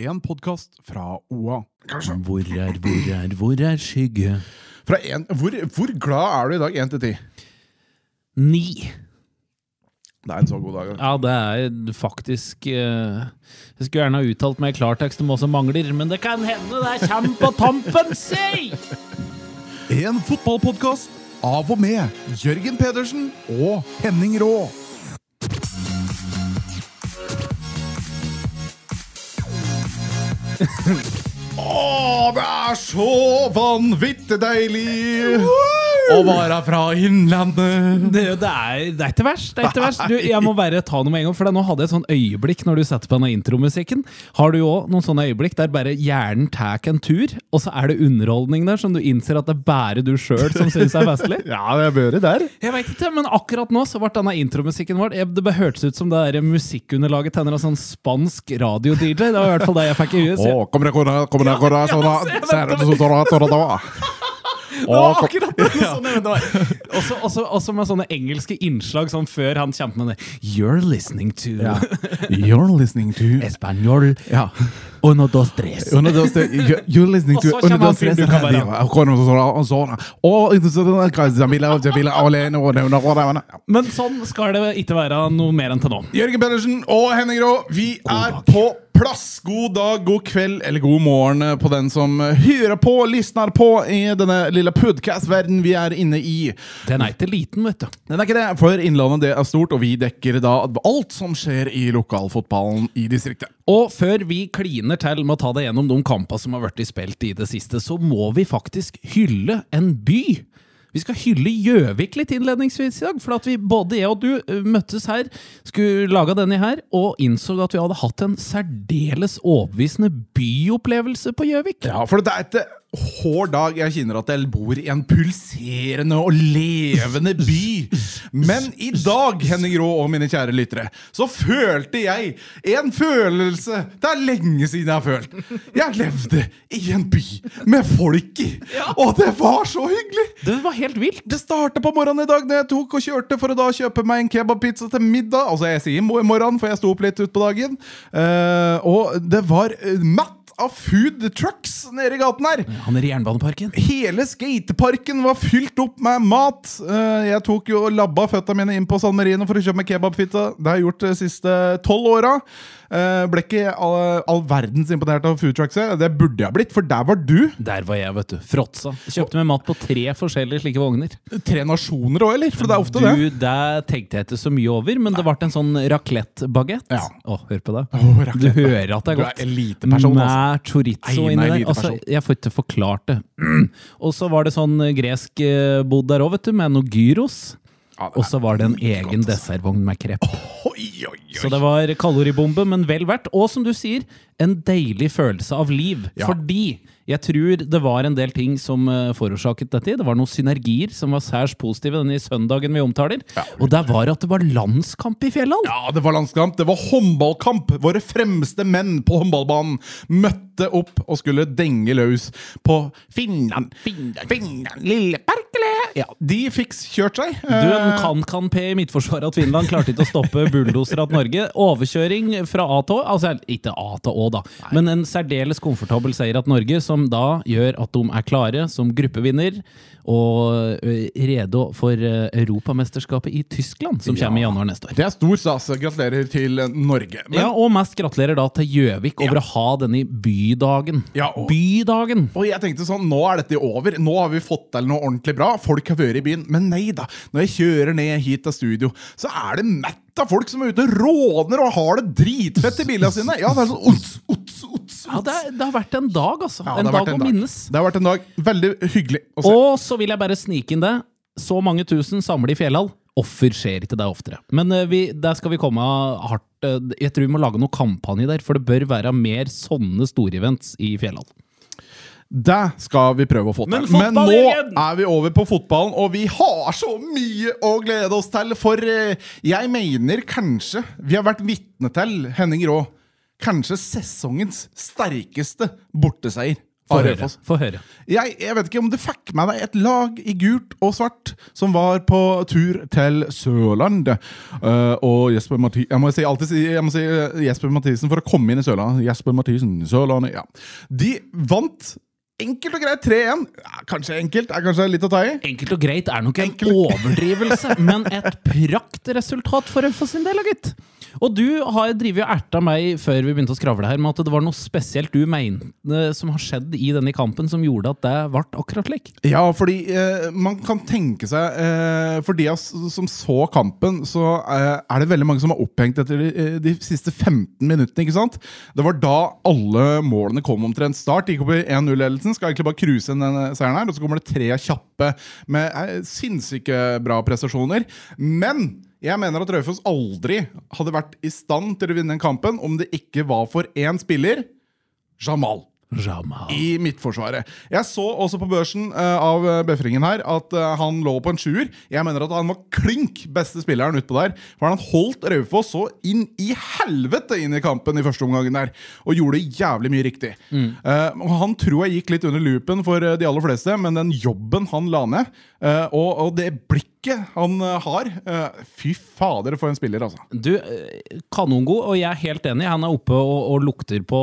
En podkast fra OA. Hvor er, hvor er, hvor er skygge? Fra en, hvor, hvor glad er du i dag? Én til ti? Ni. Det er en så god dag. Ja, det er faktisk eh, Jeg skulle gjerne ha uttalt meg i klartekst om hva som mangler, men det kan hende det kommer på tampen, si! En fotballpodkast av og med Jørgen Pedersen og Henning Rå. Å, det er så vanvittig deilig å være fra Innlandet. Det, det, er, det er ikke verst. det er ikke verst du, Jeg må bare ta noe med en gang, for nå hadde jeg et sånn øyeblikk når du setter på denne intromusikken. Har du òg noen sånne øyeblikk der bare hjernen tar en tur, og så er det underholdning der som du innser at det er bare du sjøl som syns er festlig? Ja, det er det der. Jeg vet ikke, men akkurat nå så ble denne intromusikken vår jeg- Det bare hørtes ut som det der musikkunderlaget til en sånn spansk radio-DJ. Det var i hvert fall det jeg fikk i huet. så jeg- Å, kommer det, kommer det, kommer det, kommer det, sånn, Ja, ja. Det var akkurat det sånn, det var. Også, også, også med sånne engelske innslag sånn før han kjempet med det You're listening to You're listening to Español Ja. Uno, dos, tres. Uno, dos, tre, you- You're listening to og det, og det. Men sånn skal det ikke være noe mer enn til nå. Jørgen Pedersen og Henning Rå, vi er på plass. God dag, god kveld eller god morgen på den som hører på, lysner på i denne lille podcast-verden vi er inne i. Den er ikke liten, vet du. Den er ikke det, for Innlandet det er stort, og vi dekker da alt som skjer i lokalfotballen i distriktet. Og før vi kliner til med å ta det gjennom de kampene som har vært spilt i det siste, så må vi faktisk hylle en by. Vi skal hylle Gjøvik litt innledningsvis i dag, for at vi, både jeg og du eh, møttes her, skulle lage denne her, og innså at vi hadde hatt en særdeles overbevisende byopplevelse på Gjøvik. Ja, for det er ikke hver dag jeg kjenner at jeg bor i en pulserende og levende by. Men i dag, Henning Rå og mine kjære lyttere, så følte jeg en følelse det er lenge siden jeg har følt. Jeg levde i en by med folk i, og det var så hyggelig! Det var helt vilt. Det startet på morgenen i dag når jeg tok og kjørte for å da kjøpe meg en kebabpizza til middag. Altså, jeg sier mo- morgen, for jeg sto opp litt utpå dagen. Uh, og det var uh, matt av food trucks nede i gaten her. Han er i Jernbaneparken. Hele skateparken var fylt opp med mat. Eh, Jeg tok jo labba føtta mine inn på San Marino for å kjøpe meg kebabfitte. Det har jeg gjort de siste tolv åra. Eh, Ble ikke all, all verdens imponert av foodtruckset. Det burde jeg blitt, for der var du. Der var jeg, vet du. Fråtsa. Kjøpte meg mat på tre forskjellige slike vogner. Tre nasjoner òg, eller? For det er ofte det. Du, det tenkte jeg ikke så mye over, men det ble en sånn raclette-bagett. Ja. Å, hør på det. Oh, du hører at det er godt. Du er eliteperson, altså. Med chorizo Nei, inni der. Altså, jeg får ikke forklart det. Og så var det sånn gresk eh, bod der òg, vet du, med noe gyros. Og så var det en egen altså. dessertvogn med krepp. Så det var kaloribombe, men vel verdt. Og som du sier, en deilig følelse av liv. Ja. Fordi jeg tror det var en del ting som eh, forårsaket dette. Det var noen synergier som var særs positive denne søndagen vi omtaler. Ja. Og det var at det var landskamp i Fjellhall. Ja, det var landskamp. Det var håndballkamp. Våre fremste menn på håndballbanen møtte opp og skulle denge løs på Finland. Finland, Finland, lille Perkele! Ja, de fikk kjørt seg. Du, en Eh, kan-kan-P i midtforsvaret at Finland klarte ikke å stoppe bulldoser at Norge. Overkjøring fra A til Å, altså ikke A til Å, da, men en særdeles komfortabel seier at Norge, som da gjør at de er klare som gruppevinner og rede redo for Europamesterskapet i Tyskland, som kommer i januar neste år. Det er stor stas. Gratulerer til Norge. Men, Ja, Og mest gratulerer da til Gjøvik over å ha denne bydagen. Ja, og- Bydagen! og jeg tenkte sånn, nå er dette over. Nå har vi fått til noe ordentlig bra. Folk har vært i byen. Men nei da. Når jeg kjører ned hit til studio, så er det mett av folk som er ute og råner og har det dritfett i bilene sine. Ja, det er sånn ots, ots, ots, Ja, det, er- det har vært en dag, altså. Ja, en dag en å minnes. Det har vært en dag. Veldig hyggelig å se. Og så vil jeg bare snike inn det. Så mange tusen samler i Fjellhall. Offer skjer ikke det oftere. Men eh, vi, der skal vi komme hardt eh, Jeg tror vi må lage noen kampanje der, for det bør være mer sånne store events i Fjellhall. Det skal vi prøve å få til. Men Men, nå er vi over på fotballen, og vi har så mye å glede oss til. For eh, jeg mener kanskje vi har vært vitne til, Henning Rå, kanskje sesongens sterkeste borteseier Få høre. Få høre. Jeg, jeg vet ikke om du fikk med deg et lag i gult og svart som var på tur til Sørland. Uh, og Jesper Mathisen Jeg må si, alltid si, jeg må si eh, Jesper Mathisen for å komme inn i Sørlandet. Jesper Mathisen, Sørlandet, ja. De vant enkelt og greit 3-1. Ja, kanskje enkelt, er kanskje litt å ta i. Enkelt og greit er nok en Enkelt- overdrivelse, men et praktresultat for Raufoss sin del, gitt. Og du har drevet og erta meg før vi begynte å skravle her, med at det var noe spesielt du mente som har skjedd i denne kampen som gjorde at det ble akkurat slik. Ja, fordi eh, man kan tenke seg eh, For de som så kampen, så eh, er det veldig mange som er opphengt etter de, eh, de siste 15 minuttene. ikke sant? Det var da alle målene kom omtrent start. Gikk opp i 1-0-ledelsen. Skal egentlig bare cruise inn denne seieren her. Og så kommer det tre kjappe med eh, sinnssyke bra prestasjoner. Men jeg mener at Raufoss aldri hadde vært i stand til å vinne den kampen om det ikke var for én spiller, Jamal Jamal. i Midtforsvaret. Jeg så også på børsen uh, av eh, Befringen her at uh, han lå på en sjuer. Jeg mener at han var klink beste spilleren utpå der. For han holdt Raufoss så inn i helvete inn i kampen i første omgangen der. Og gjorde jævlig mye riktig. Mm. Uh, han tror jeg gikk litt under loopen for de aller fleste, men den jobben han la ned, og, og det blikket han eh, har eh, Fy fader, for en spiller, altså. Du, eh, kanongod, og jeg er helt enig. Han er oppe og, og lukter på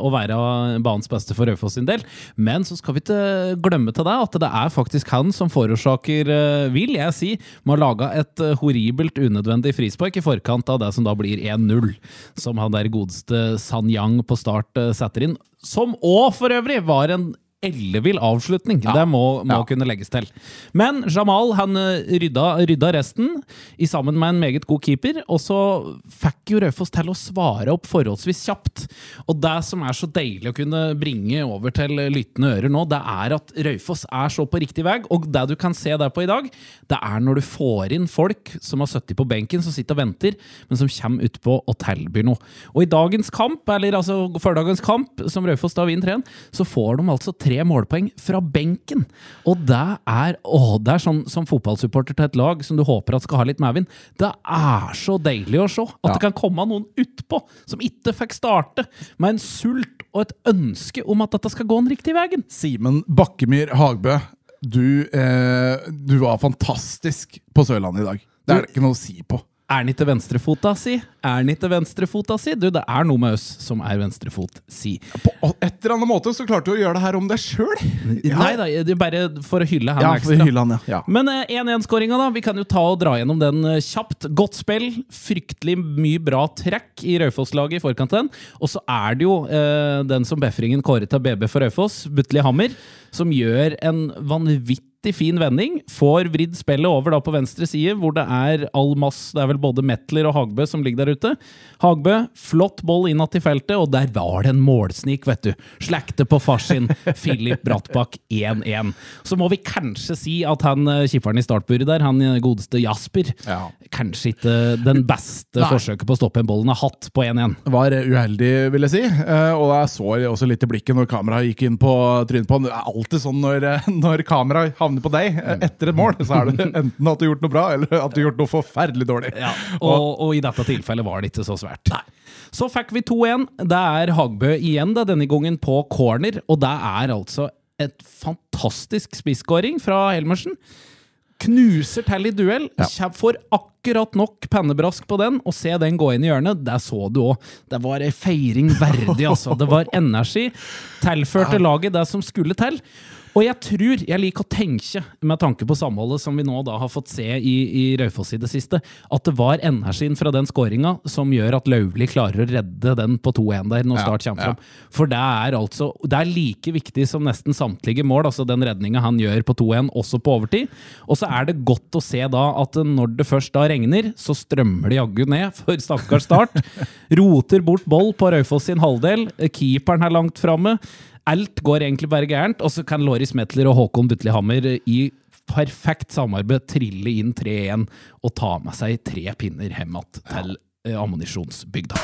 å være banens beste for Raufoss sin del. Men så skal vi ikke glemme til deg at det er faktisk han som forårsaker, vil jeg si, med å lage et horribelt unødvendig frispark i forkant av det som da blir 1-0. Som han der godeste San Yang på start setter inn. Som òg for øvrig var en ellevill avslutning. Det må, må Ja. kunne legges til. Men Jamal han eh, rydda, rydda resten i sammen med en meget god keeper, og så fikk jo Raufoss til å svare opp forholdsvis kjapt. Og det som er så deilig å kunne bringe over til lyttende ører nå, det er at Raufoss er så på riktig vei, og det du kan se der på i dag, det er når du får inn folk som har sittet på benken, som sitter og venter, men som kommer utpå og tilbyr noe. Og i dagens kamp, eller altså førdagens kamp, som Raufoss da vinner 3-1, så får de altså tre målpoeng fra benken. Og det er, åh, det er sånn som fotballsupporter til et lag som du håper at skal ha litt medvind. Det er så deilig å se at Ja. det kan komme noen utpå som ikke fikk starte, med en sult og et ønske om at dette skal gå den riktige veien. Simen Bakkemyr Hagbø, du, eh, du var fantastisk på Sørlandet i dag. Det er det ikke noe å si på. Er den ikke venstrefota si? Er den ikke venstrefota si? Du, det er noe med oss som er venstrefot si. På et eller annet måte så klarte du å gjøre det her om deg sjøl. Nei da, det er bare for å hylle han Ja, ekstra. for hylle han, ja. ja. Men eh, 1-1-skåringa, da. Vi kan jo ta og dra gjennom den eh, kjapt. Godt spill. Fryktelig mye bra trekk i Raufoss-laget i forkant den. Og så er det jo eh, den som Befringen kåret til BB for Raufoss, Butli Hammer, som gjør en vanvittig fin vending. Får vridd spillet over da på venstre side, hvor det er all mass det er vel både Metler og Hagbø som ligger der ute. Hagbø, flott boll innad i feltet, og der var det en målsnik, vet du. Slekte på far sin, Filip Brattbakk 1-1. Så må vi kanskje si at han eh, kipperen i startburet der, han eh, godeste Jasper, Ja. kanskje ikke den beste Nei. forsøket på å stoppe en bollen har hatt på 1-1. Var uheldig, vil jeg si. Eh, og jeg så også litt i blikket når kameraet gikk inn på trynet på han. Det er alltid sånn når, når kameraet havner på deg eh, etter et mål, så er det enten at du har gjort noe bra, eller at du har gjort noe forferdelig dårlig. Ja, og, og i dette tilfellet var det ikke så svært. Så fikk vi 2-1. Det er Hagbø igjen, da, denne gangen på corner. Og det er altså et fantastisk spisskåring fra Helmersen. Knuser til i duell. Ja. Får akkurat nok pennebrask på den, og se den gå inn i hjørnet. Der så du òg. Det var ei feiring verdig, altså. Det var energi. Tilførte laget det som skulle til. Og jeg tror, jeg liker å tenke, med tanke på samholdet som vi nå da har fått se i, i Raufoss i det siste, at det var energien fra den skåringa som gjør at Lauvli klarer å redde den på 2-1 der når Ja, Start kommer ja. fram. For det er altså Det er like viktig som nesten samtlige mål, altså den redninga han gjør på 2-1, også på overtid. Og så er det godt å se da at når det først da regner, så strømmer det jaggu ned for stakkars Start. Roter bort boll på Raufoss sin halvdel. Keeperen er langt framme. Alt går egentlig bare gærent, og så kan Loris Metler og Håkon Butli i perfekt samarbeid trille inn 3-1 og ta med seg tre pinner hjem igjen til ja. ammunisjonsbygda.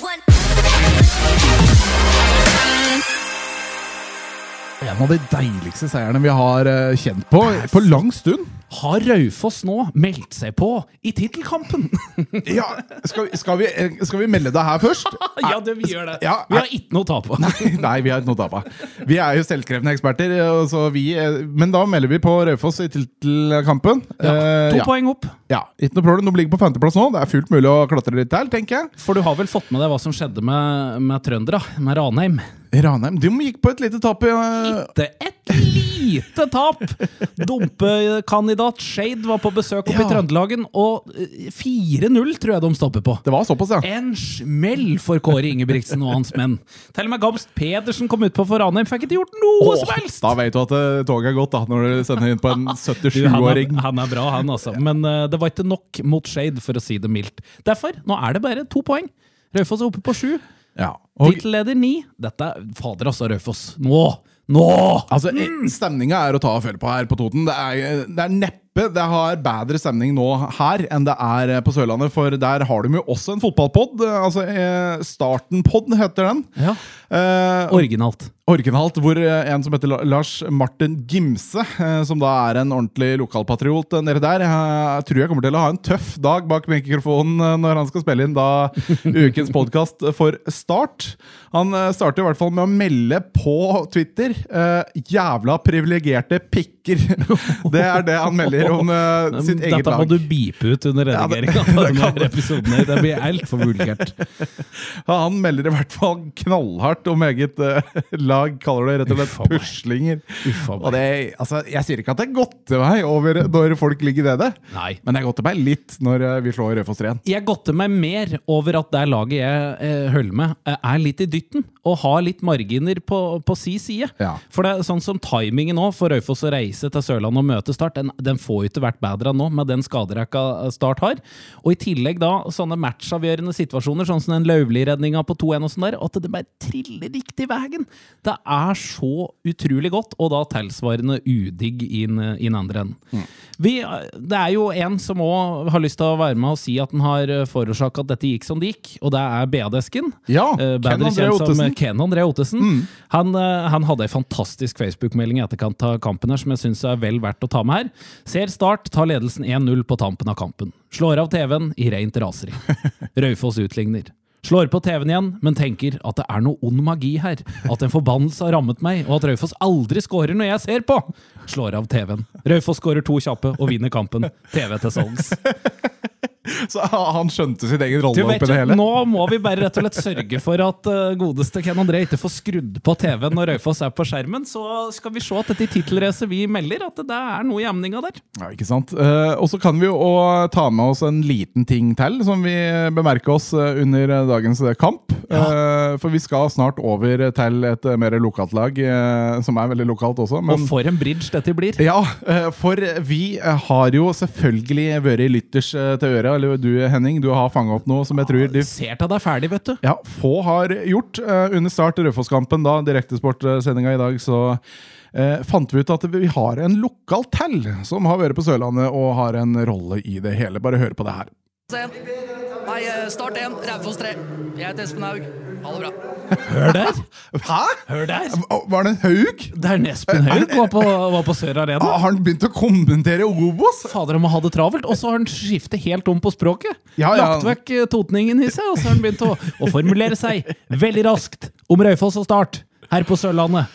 One. En av de deiligste seierne vi har eh, kjent på på lang stund. Har Raufoss nå meldt seg på i tittelkampen? Ja, skal, skal, vi, eh, skal vi melde det her først? ja, det, vi gjør det. Ja, vi har ikke noe å ta på. Nei, nei, vi har ikke noe å ta på. Vi er jo selvkrevne eksperter, så vi, eh, men da melder vi på Raufoss i tittelkampen. Ja, to ja. poeng opp. Ja, ikke noe problem. De ligger på femteplass nå. Det er fullt mulig å klatre litt til, tenker jeg. For du har vel fått med deg hva som skjedde med, med trøndere, med Ranheim? Ranheim de gikk på et lite tap. Ja. Lite, et lite tap! Dumpekandidat Shade var på besøk oppe Ja. i Trøndelagen, og eh, 4-0 tror jeg de stopper på. Det var såpass, ja. En smell for Kåre Ingebrigtsen og hans menn. Til og med Gamst Pedersen kom utpå for Ranheim, fikk ikke gjort noe Åh, som helst! Da vet du at eh, toget er gått, da, når du sender inn på en Du, han, 77-åring. han er bra, han altså. Men uh, det var ikke nok mot Shade, for å si det mildt. Derfor, nå er det bare to poeng. Raufoss er oppe på sju. Ja. Og, Tittelleder ni. Dette er Fader, altså, Raufoss. Nå! Nå! altså, Stemninga er å ta og føle på her på Toten. Det er, det er neppe det har bedre stemning nå her enn det er eh, på Sørlandet, for der har de jo også en fotballpod. eh, Altså eh, Starten-pod heter den. Ja, Eh, Originalt. Originalt, hvor en som heter Lars Martin Gimse, eh, som da er en ordentlig lokalpatriot nede der, eh, tror jeg kommer til å ha en tøff dag bak mikrofonen når han skal spille inn da ukens podkast for Start. Han starter i hvert fall med å melde på Twitter eh, 'jævla privilegerte pikker'. Det er det han melder om uh, sitt eget lag. Dette må lag. du beepe ut under Ja, det- det. Det blir altfor vulgært. Han melder i hvert fall knallhardt om eget uh, lag, kaller det rett og slett puslinger. Og det, altså, jeg sier ikke at det er godt til meg over når folk ligger nede, Nei. men det er godt til meg litt når eh, vi slår Raufoss 3 Jeg godter meg mer over at det laget jeg uh, holder med, er litt i dytten. Og har litt marginer på, på si side. Ja. For det er sånn som timingen nå for Raufoss å reise til Sørlandet og møte Start, den, den får jo ikke vært bedre enn nå, med den skaderekka Start har. Og i tillegg da sånne matchavgjørende situasjoner, sånn som den Lauvli-redninga på 2-1 og sånn der, at det bare triller riktig veien. Det er så utrolig godt, og da tilsvarende udigg inn, inn andre enden. Vi, det er jo en som òg har lyst til å være med og si at den har forårsaka at dette gikk som det gikk, og det er BA-desken. Ja, uh, bedre kjent som Ken André Ottesen. Han, eh, han hadde ei fantastisk Facebook-melding i etterkant av kampen her som jeg syns er vel verdt å ta med her. Ser Start tar ledelsen 1-0 på tampen av kampen. Slår av TV-en i rent raseri. Raufoss utligner. Slår på TV-en igjen, men tenker at det er noe ond magi her. At en forbannelse har rammet meg, og at Raufoss aldri scorer når jeg ser på. Slår av TV-en. Raufoss skårer to kjappe og vinner kampen. TV til salgs. Så han skjønte sin egen rolle oppi det hele. Nå må vi bare rett og slett sørge for at uh, godeste Ken André ikke får skrudd på TV-en når Raufoss er på skjermen. Så skal vi se at dette tittelracet vi melder, at det er noe i emninga der. Ja, ikke sant? Eh, og så kan vi jo ta med oss en liten ting til som vi bemerker oss eh, under eh, dagens eh, kamp. Eh, for vi skal snart over til et eh, mer lokalt lag, eh, som er veldig lokalt også. Men Og for en bridge dette blir. Ja, eh, for vi eh, har jo selvfølgelig vært lytters eh, til øret. Eller du, Henning, du har fanga opp noe som jeg tror de Ser til deg ferdig, vet du. ja, få har gjort. Eh, under start Raufoss-kampen, da, direktesportsendinga i dag, så eh, fant vi ut at vi har en lokal tell som har vært på Sørlandet og har en rolle i det hele. Bare hør på det her. Nei, eh, start 1, Raufoss 3. Jeg heter Espen Haug. Ha det bra. Hør der! Hæ? Hør der! Var det en haug? Det er Espen Haug var på, var på Sør Arena. Har han begynt å kommentere Obos? Fader, han må ha det travelt. Og så har han skiftet helt om på språket. Ja, ja. Lagt vekk eh, totningen i seg, og så har han begynt å, å formulere seg veldig raskt om Raufoss og Start her på Sørlandet.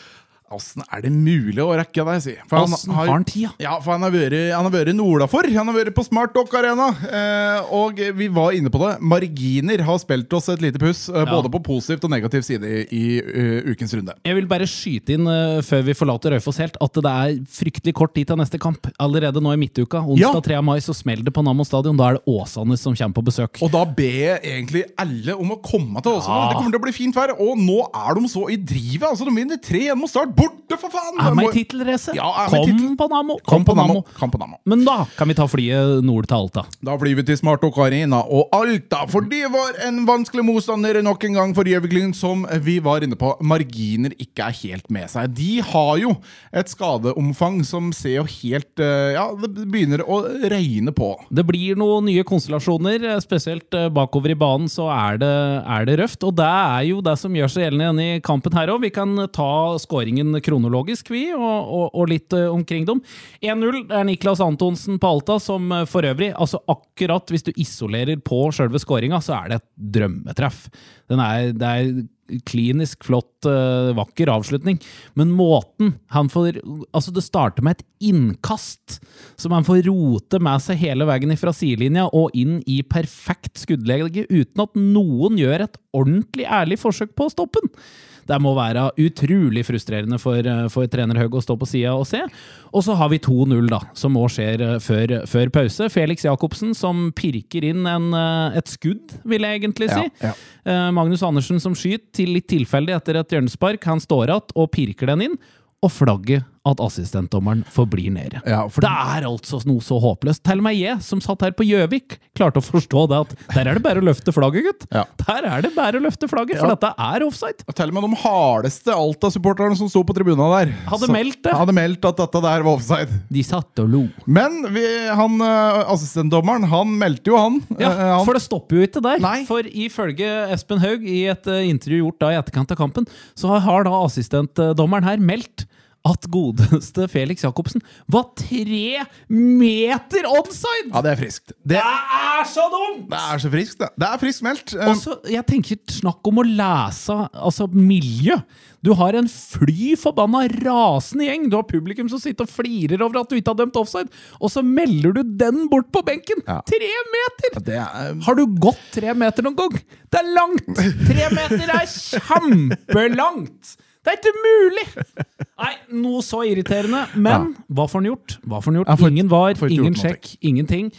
Åssen er det mulig å rekke det, si? For han har han tida? Ja, for han har vært, i nordafor. Han har vært på Smart Dock Arena. Eh, og vi var inne på det. Marginer har spilt oss et lite puss, eh, både på positivt og negativ side i, i uh, ukens runde. Jeg vil bare skyte inn uh, før vi forlater Raufoss helt, at det er fryktelig kort tid til neste kamp. Allerede nå i midtuka, onsdag Ja. 3. mai, så smeller det på Nammo stadion. Da er det Åsane som kommer på besøk. Og da ber jeg egentlig alle om å komme til Åsane. Ja. Det kommer til å bli fint vær. Og nå er de så i drivet. Altså, De vinner 3-1 mot Start. Borte, for faen! Er meg med i tittelracet! Ja, Kom, Kom! Kom på Nammo. Kom på Nammo. Men da kan vi ta flyet nord til Alta. Da flyr vi til Smartok Arena og Alta, for det var en vanskelig motstander nok en gang for Gjøviklyn, som vi var inne på. Marginer ikke er helt med seg. De har jo et skadeomfang som ser jo helt eh, Ja, det begynner å regne på. Det blir noen nye konstellasjoner, spesielt eh, bakover i banen så er det, er det røft. Og det er jo det som gjør seg gjeldende i kampen her òg. Vi kan ta skåringen kronologisk, vi, og, og, og litt eh, omkring dem. 1-0 det er Niklas Antonsen på Alta, som eh, for øvrig altså Akkurat hvis du isolerer på sjølve skåringa, så er det et drømmetreff. Er, det er klinisk flott, eh, vakker avslutning. Men måten han får Altså, det starter med et innkast som han får rote med seg hele veien fra sidelinja og inn i perfekt skuddlege uten at noen gjør et ordentlig ærlig forsøk på å stoppe den. Det må være utrolig frustrerende for, eh, for trener Haug å stå på sida og se. Og så har vi 2-0, da, som må skjer eh, før, før, pause. Felix Jacobsen som pirker inn en, eh, et skudd, vil jeg egentlig si. Ja, ja. Magnus Andersen som skyter, til litt tilfeldig etter et hjørnespark. Han står igjen og pirker den inn. Og flagget at assistentdommeren forblir nede. Ja, for det er altså noe så håpløst. Til og med jeg, som satt her på Gjøvik, klarte å forstå det at der er det bare å løfte flagget, gutt. Ja. Der er det bare å løfte flagget, for Ja. dette er offside. Til og med de hardeste Alta-supporterne som sto på tribuna der, Hadde meldt det. Hadde meldt at dette der var offside. De satt og lo. Men vi, han, eh, assistentdommeren han meldte jo, han. Ja, Eh, han For det stopper jo ikke der. Nei. For ifølge Espen Haug i et eh, intervju gjort da i etterkant av kampen, så har da assistentdommeren her meldt at godeste Felix Jacobsen var tre meter onside! ja, det er friskt. Det, Det er så dumt! det er så friskt, det. Det er friskt meldt. Eh, Også, jeg tenker snakk om å lese altså miljø. Du har en fly forbanna rasende gjeng. Du har publikum som sitter og flirer over at du ikke har dømt offside, og så melder du den bort på benken! Ja. Tre meter! det er, Har du gått tre meter noen gang? Det er langt! Tre meter er kjempelangt! Det er ikke mulig! Nei, noe så irriterende. Men hva får han gjort? Hva får han gjort? Ja, ingen var, ingen sjekk, ingenting.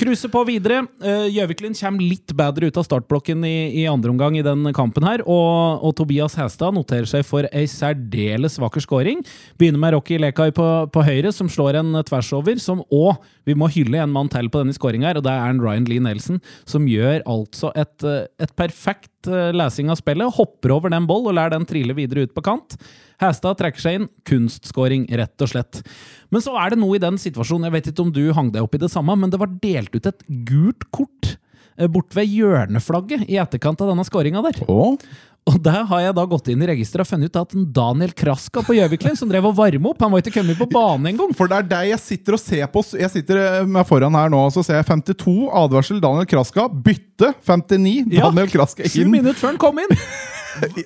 Kruse på videre. Gjøviklin Gjøviklin kommer litt bedre ut av startblokken i, i andre omgang i den kampen her, og, og Tobias Hestad noterer seg for ei særdeles vakker skåring. Begynner med Rocky Lekai på, på høyre, som slår en tversover, som òg Vi må hylle en mann til på denne skåringa, og det er en Ryan Lee Nelson, som gjør altså et, eh, et perfekt eh, lesing av spillet. Hopper over den ball og lar den trille videre ut på kant. Hæstad trekker seg inn. Kunstskåring, rett og slett. Men så er det noe i den situasjonen, jeg vet ikke om du hang deg opp i det samme, men det var delt ut et gult kort bort ved hjørneflagget i etterkant av denne skåringa der. Oh. Og der har jeg da gått inn i registeret og funnet ut at Daniel Kraska på Gjøviklund, som drev og varme opp, han var ikke kommet på banen engang. For det er deg jeg sitter og ser på. Jeg sitter meg foran her nå, og så ser jeg 52. Advarsel Daniel Kraska. Bytte 59. Ja, Daniel Kraska Sju inn. minutter før han kom inn!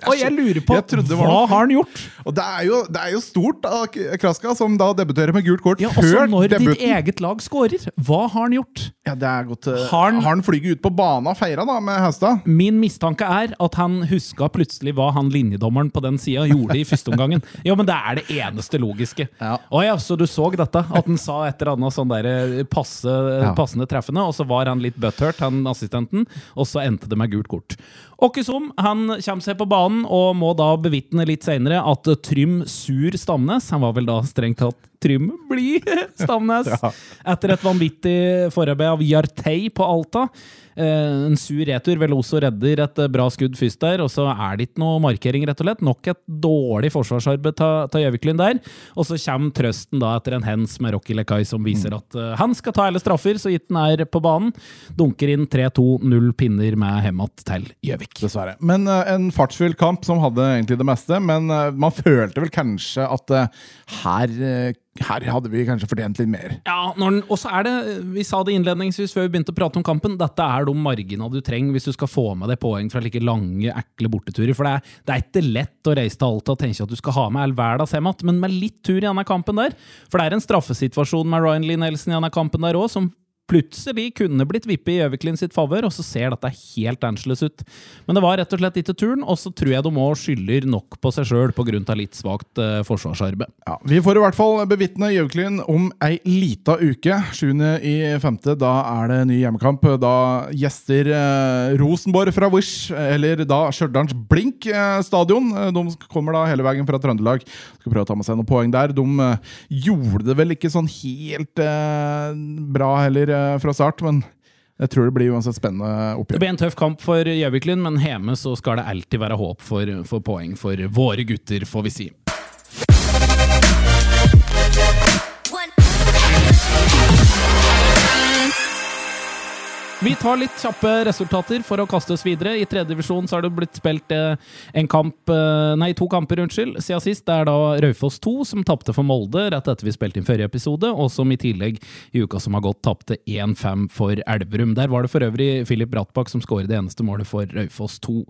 Og jeg lurer på Jeg var hva har han gjort? Og det er, jo, det er jo stort av Kraska, som da debuterer med gult kort Ja, før når ditt eget lag scorer. Hva har han gjort? Ja, det er godt. eh, Har han- Har han flyget ut på banen og feira da, med Hæstad? Min mistanke er at han huska plutselig hva han linjedommeren på den sida gjorde i første omgangen. Ja, men det er det eneste logiske. Ja. Å ja, så du så dette? At han sa et eller annet sånn der eh, passe, Ja. passende treffende, og så var han litt butthurt, han assistenten, og så endte det med gult kort. Han kommer seg på banen og må da bevitne litt senere at Trym Sur Stamnes Han var vel da strengt tatt Trym Bli Stamnes. Ja. Etter et vanvittig forarbeid av Jartei på Alta. Eh, en sur retur. Veloso redder et eh, bra skudd først der, og så er det ikke noe markering, rett og slett. Nok et dårlig forsvarsarbeid av Gjøviklund der. Og så kommer trøsten da etter en hens med Rocky Lekai som viser at eh, han skal ta alle straffer, så gitt han er på banen. Dunker inn 3-2, null pinner med Hemat til Gjøvik. Dessverre. Men en fartsfull kamp som hadde egentlig det meste. Men man følte vel kanskje at her, her hadde vi kanskje fortjent litt mer. Ja, og så er det, vi sa det innledningsvis før vi begynte å prate om kampen, dette er de marginene du trenger hvis du skal få med deg poeng fra like lange, ekle borteturer. For det er, det er ikke lett å reise til Alta og tenke at du skal ha med all verdens hjem igjen, men med litt tur i denne kampen der, for det er en straffesituasjon med Ryan Lee Nelson i denne kampen der òg, som plutselig kunne blitt vippet i Gjøviklin sitt favør, og så ser dette helt Angeles ut. Men det var rett og slett ikke turen, og så tror jeg de òg skylder nok på seg sjøl pga. litt svakt uh, forsvarsarbeid. Ja, Vi får i hvert fall bevitne Gjøviklin om ei lita uke. 7. i femte, da er det ny hjemmekamp. Da gjester eh, Rosenborg fra Wish, eller da Stjørdals Blink eh, stadion. Eh, De kommer da hele veien fra Trøndelag. Skal prøve å ta med seg noen poeng der. De eh, gjorde det vel ikke sånn helt eh, bra heller fra start, men jeg tror det blir uansett spennende Det blir en tøff kamp for Gjøviklund, men hjemme så skal det alltid være håp for, for poeng for våre gutter, får vi si. Vi tar litt kjappe resultater for å kaste oss videre. I tredje divisjon har det blitt spilt eh, en kamp, eh, nei, to kamper unnskyld, siden sist. Det er da Raufoss 2 som tapte for Molde rett etter vi spilte inn forrige episode, og som i tillegg i uka som har gått tapte 1-5 for Elverum. Der var det for øvrig Filip Brattbakk som skåret det eneste målet for Raufoss 2.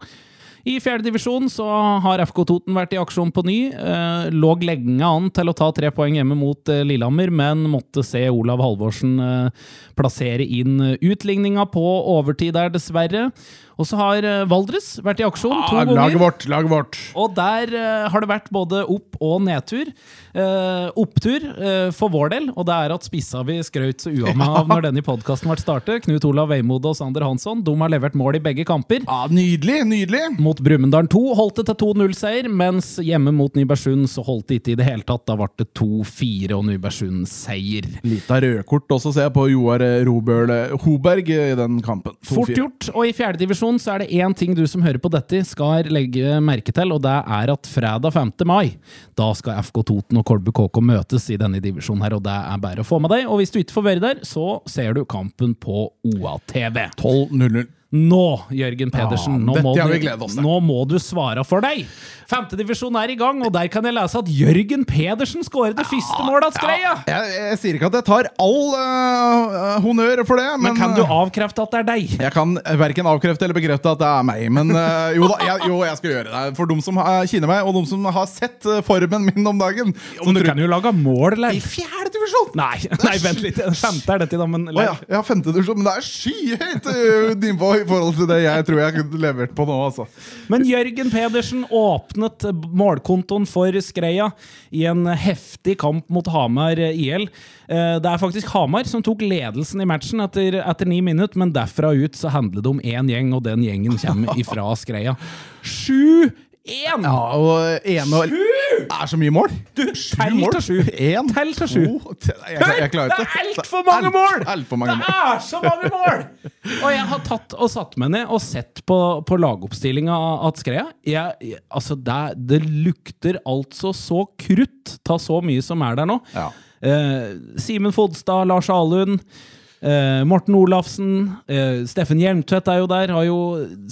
I fjerde divisjon så har FK Toten vært i aksjon på ny. Eh, lå lenge an til å ta tre poeng hjemme mot eh, Lillehammer, men måtte se Olav Halvorsen eh, plassere inn utligninga på overtid der, dessverre. Og så har Valdres vært i aksjon to Ah, ganger. laget vårt, laget vårt. Og der eh, har det vært både opp- og nedtur. Eh, opptur eh, for vår del, og det er at spissa vi skrøt så uavhengig av når denne podkasten ble startet. Knut Olav Veimode og Sander Hansson de har levert mål i begge kamper. Ah, nydelig, nydelig. Mot Brumunddal 2 holdt det til 2-0-seier, mens hjemme mot Nybergsund så holdt det ikke i det hele tatt. Da ble det 2-4 og Nybergsund-seier. Lita rødkort også, ser jeg på Joar eh, Robøl eh, Hoberg i den kampen. Fort gjort. Og i fjerdedivisjon så er det én ting du som hører på dette, skal legge merke til, og det er at fredag 5. mai, da skal FK Toten og Kolbu KK møtes i denne divisjonen her, og det er bare å få med deg. Og hvis du ikke får være der, så ser du kampen på OA-TV. 12-0-0. Nå, Jørgen Pedersen, nå, må du, nå må du svare for deg! Femtedivisjon er i gang, og der kan jeg lese at Jørgen Pedersen skåret det første målet Skreia! Jeg, jeg sier ikke at jeg tar all uh, honnør for det, men, Men kan du eh, avkrefte at det er deg? jeg kan verken avkrefte eller bekrefte at det er meg, men uh, jo da, jeg, jo, jeg skal gjøre det. For de som kjenner meg, og de som har sett formen min om dagen. Men du tror- kan jo lage mål, eller? I fjerde divisjon! Nei, nei, vent litt. Femte er dette, da, men Å ja, ja, femte divisjon, men det er skyhøyt nivå i forhold til det jeg tror jeg kunne levert på nå, altså. Men Jørgen Pedersen åpnet målkontoen for Skreia i en heftig kamp mot Hamar IL. Eh, Det er faktisk Hamar som tok ledelsen i matchen etter, etter ni minutter, men derfra ut så handler det om én gjeng, og den gjengen kommer ifra Skreia. 7-1! Ja, og én og er så mye mål. Du, tell til sju. En, Tell til sju. to, tre- Jeg, jeg, jeg klarer det ikke er altfor mange mål! Alt for mange Det mål. er så mange mål! Og jeg har tatt og satt meg ned og sett på, på lagoppstillinga at Skreia. Jeg, jeg, altså det, det lukter altså så krutt Ta så mye som er der nå. Ja. Eh, Simen Fodstad, Lars Alund, eh, Morten Olafsen, eh, Steffen Hjelmtvedt er jo der. Har jo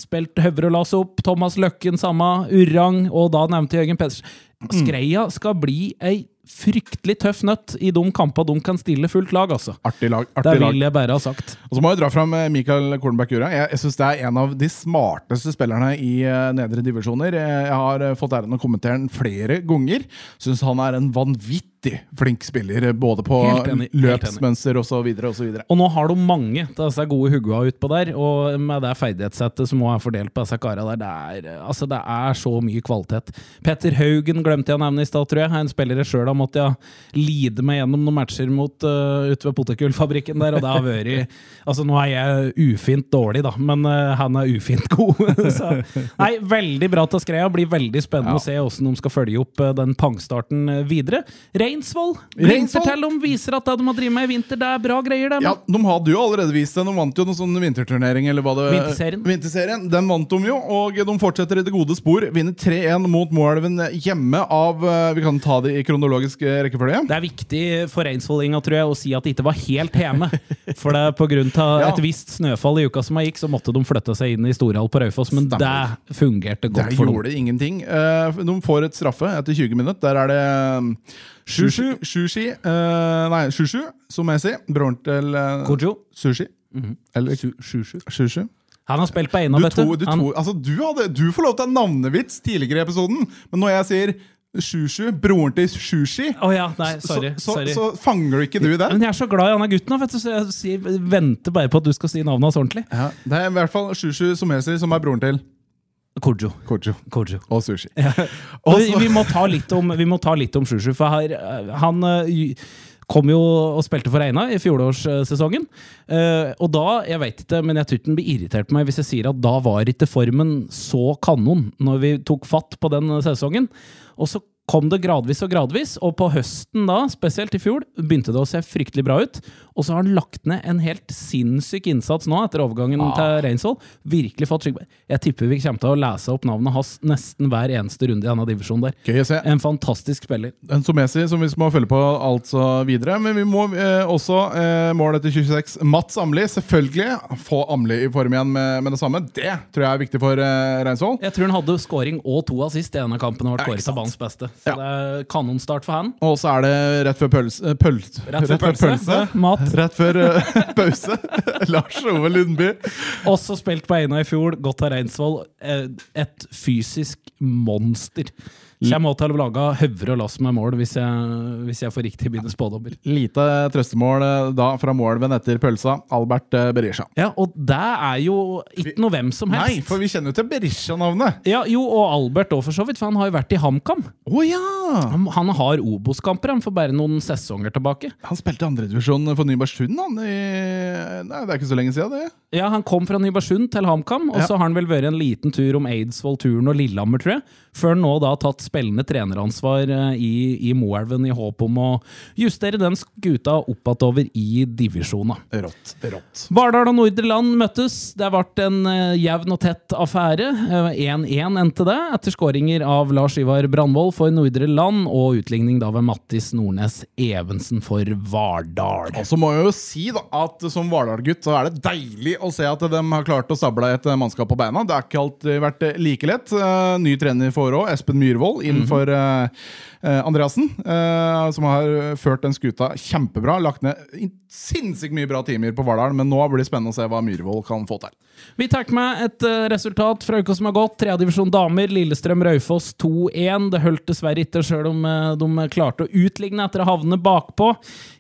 spilt Høvre og Lasse opp. Thomas Løkken samme. Urrang. Og da nevnte Jørgen Pedersen. Skreia skal bli ei fryktelig tøff nøtt i de kampene de kan stille fullt lag, altså. Artig lag. Artig lag. vil jeg bare ha sagt. Og så må jeg dra fram eh, Mikael Kornberg Jura. Jeg, jeg synes det er en av de smarteste spillerne i eh, nedre divisjoner. Jeg, jeg har eh, fått æren å kommentere den flere ganger. Syns han er en vanvittig flink spiller, både på løpsmønster osv. og og så videre. Og nå har du mange av disse gode hugga utpå der, og med det ferdighetssettet som også er fordelt på disse kara der, det er, altså det er så mye kvalitet. Petter Haugen glemte jeg å nevne i stad, tror jeg. En spiller jeg sjøl har måttet lide meg gjennom noen matcher mot uh, ute ved potetgullfabrikken der, og det har vært Altså, nå er jeg ufint dårlig, da, men uh, han er ufint god. så, nei, veldig bra til Skreia. Blir veldig spennende Ja. å se åssen de skal følge opp uh, den pangstarten videre. videre. Reinsvoll Reinsvoll. Om viser at det de har drevet med i vinter, det er bra greier, det. Ja, De hadde jo allerede vist det. De vant jo noen sånn vinterturnering. eller hva det Vinterserien. Vinterserien, Den vant de jo, og de fortsetter i det gode spor. Vinner 3-1 mot Moelven hjemme av eh, Vi kan ta det i kronologisk eh, rekkefølge. Det er viktig for reinsvollinga tror jeg, å si at de ikke var helt hjemme. For det av Ja. et visst snøfall i uka som gikk, så måtte de flytte seg inn i Storhall på Raufoss. Men Stemmer. det fungerte godt godt for dem. gjorde ingenting. Eh, de får et straffe etter 20 minutter. Der er det Shushi, Shushi eh, Nei, Shushu, som jeg sier. Broren til uh, Kojo. Sushi. Eller Shushu. Shushu. Han har spilt på Eina, Du, vet du. du, Han, altså, du, hadde, du får lov til ha navnevits tidligere i episoden, men når jeg sier Shushu, broren til Shushi, Oh ja, nei, sorry. så, så, så fanger du ikke du det? Men jeg er så glad i han er gutten, vet du, så jeg venter bare på at du skal si navnet hans ordentlig. Ja, det er i hvert fall Shushu Somesi som er broren til Kojo. Kojo Kojo. og Sushi. Ja. Og vi, vi må ta litt om, vi Sjusju, for her, eh, han eh, kom jo og spilte for Eina i fjorårssesongen. Eh, og da, jeg vet ikke, men jeg tror den blir irritert på meg hvis jeg sier at da var ikke formen så kanon når vi tok fatt på den sesongen. Og så kom det gradvis og gradvis, og på høsten da, spesielt i fjor, begynte det å se fryktelig bra ut. Og så har han lagt ned en helt sinnssyk innsats nå etter overgangen til Reinsvoll. Virkelig fått skygge. Jeg tipper vi kommer til å lese opp navnet hans nesten hver eneste runde i denne divisjonen der. Gøy å se. En fantastisk spiller. En Somesi som vi må følge på altså videre. Men vi må eh, også, eh, mål etter 26, Mats Amli. Selvfølgelig få Amli i form igjen med, med det samme. Det tror jeg er viktig for eh, Reinsvoll. Jeg tror han hadde scoring og to assist i ene kampen og ble kåret til banens beste. Så Ja. det er kanonstart for han. Og så er det rett før pølse, pøls, Rett før pølse, mat. Rett før uh, pause. Lars Ove Lundby. Også spilt på Eina i fjor, godt av Reinsvoll. Eh, Et fysisk monster. Kommer òg til å lage høvre og lass med mål, hvis jeg, hvis jeg får riktig mine spådommer. Lite trøstemål eh, da fra målven etter pølsa. Albert eh, Berisha. Ja, og det er jo ikke noe hvem som helst. Nei, for vi kjenner jo til Berisha-navnet. Ja, jo, og Albert òg, for så vidt, for han har jo vært i HamKam. Å ja! Han, han har Obos-kamper han, for bare noen sesonger tilbake. Han spilte andredivisjon for Nybergsund, han. I, nei, det er ikke så lenge siden, det. Ja, Han kom fra Nybergsund til HamKam, og Ja. så har han vel vært en liten tur om Eidsvoll-turen og Lillehammer, tror jeg. Før nå da har tatt spillende treneransvar eh, i, i Moelven i håp om å justere den skuta oppover i divisjona. Rått. Rått. Vardal og Nordre Land møttes. Det ble en eh, jevn og tett affære. Eh, 1-1 endte det, etter skåringer av Lars Ivar Brandvold for Nordre Land og utligning da ved Mattis Nordnes Evensen for Vardal. Og så må jeg jo si da, at som Vardal-gutt så er det deilig å se at de har klart å stable et eh, mannskap på beina. Det har ikke alltid vært eh, like lett. Eh, Ny trener for òg, Espen Myhrvold, innenfor mm eh, Andreassen. eh, som har ført den skuta kjempebra. Lagt ned sinnssykt mye bra timer på Vardal, men nå blir det spennende å se hva Myhrvold kan få til. Vi tar med et eh, resultat fra uka som har gått. Tredjedivisjon damer, Lillestrøm-Raufoss 2-1. Det holdt dessverre ikke, sjøl om eh, de klarte å utligne etter å havne bakpå.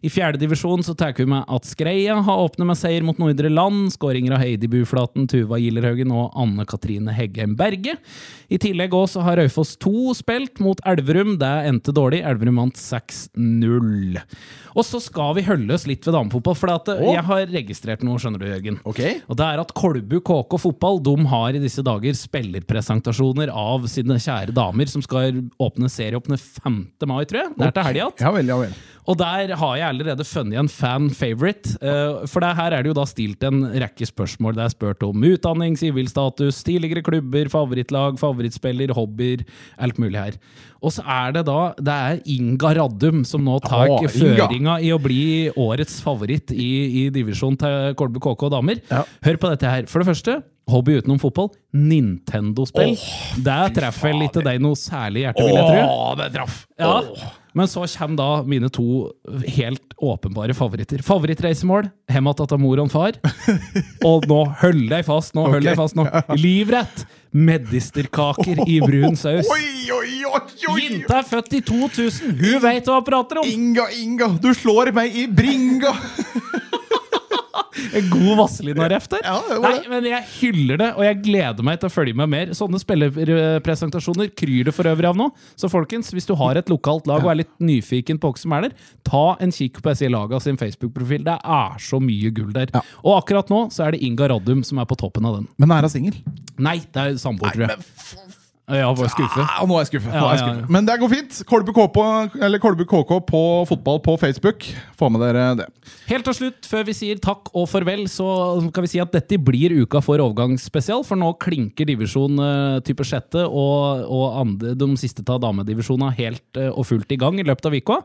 I fjerdedivisjon tar vi med at Skreia har åpnet med seier mot Nordre Land. Skåringer av Heidi Buflaten, Tuva Gillerhaugen og Anne Katrine Heggheim Berge. I tillegg også har Raufoss 2 spilt mot Elverum. Det endte dårlig. Elverum vant 6-0. Og så skal vi holde oss litt ved damefotball, for eh, jeg har registrert noe, skjønner du, Jørgen. Okay. Og det er at Kolbu KK Fotball de har i disse dager spillerpresentasjoner av sine kjære damer, som skal åpne serieåpne 5. mai, tror jeg. Det er til helga. Ja vel, ja vel. Og der har jeg allerede funnet en fan favorite. eh, For det her er det jo da stilt en rekke spørsmål. Det er spurt om utdanning, sivilstatus, tidligere klubber, favorittlag, favorittspiller, hobbyer, alt mulig her. Og så er det da Det er Inga Raddum som nå tar Å, føringa i å bli årets favoritt i, i divisjonen til Kolbu KK damer. Ja. Hør på dette her. For det første, hobby utenom fotball. Nintendo-spill. Der treffer vel ikke deg noe særlig hjerte, vil jeg tro. Det traff! Ja. Men så kommer da mine to helt åpenbare favoritter. Favorittreisemål hjem til mor og far. Og nå hold deg fast nå, hold deg fast nå. Livrett! Medisterkaker i brun saus. Oi, oi, oi, oi! Jenta er født i 2000! Hun veit hva hun prater om! Inga, Inga, du slår meg i bringa! En god Vazelina-ref der. Ja, Nei, men jeg hyller det, og jeg gleder meg til å følge med mer. Sånne spillerpresentasjoner kryr det for øvrig av nå. Så folkens, hvis du har et lokalt lag og er litt nyfiken på hva som er der, ta en kikk på SI Laga sin Facebook-profil. Det er så mye gull der. Ja. Og akkurat nå så er det Inga Radum som er på toppen av den. Men er hun singel? Nei, det er samboer, tror jeg. Ja, var skuffe. Ja, nå er jeg skuffet. Ja, ja, ja. Men det går fint. Kolbu KK, eller Kolbu KK på fotball på Facebook. Få med dere det. Helt til slutt, før vi sier takk og farvel, så kan vi si at dette blir uka for overgangsspesial, for nå klinker divisjon eh, type sjette og, og andre, de siste av damedivisjonene helt eh, og fullt i gang i løpet av uka.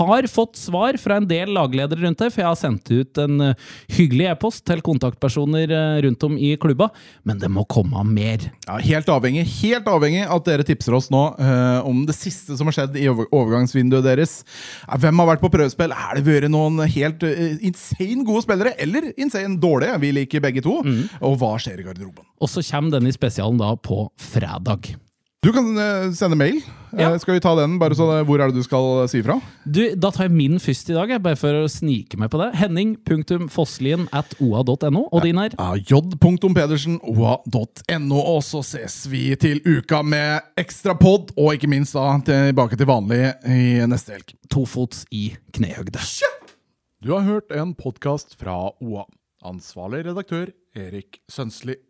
Har fått svar fra en del lagledere rundt det, for jeg har sendt ut en eh, hyggelig e-post til kontaktpersoner rundt om i klubba, men det må komme mer. Ja, helt avhengig helt avhengig at dere tipser oss nå uh, om det siste som har skjedd i over overgangsvinduet deres. Ja, hvem har vært på prøvespill? Er det vært noen helt uh, insane gode spillere, eller insane dårlige? Vi liker begge to. Og hva skjer i garderoben? Og så kommer denne spesialen da på fredag. Du kan eh, sende mail. Ja. Eh, skal vi ta den? bare så Hvor er det du skal si fra? Du, Da tar jeg min først i dag, bare for å snike meg på det. Henning.fosslien at oa.no. Og din er? Ja, j.pedersen, oa.no. Og så ses vi til uka med ekstra pod, og ikke minst da tilbake til vanlig i neste helg. Tofots i knehøgde. Du har hørt en podkast fra OA. Ansvarlig redaktør Erik Sønsli.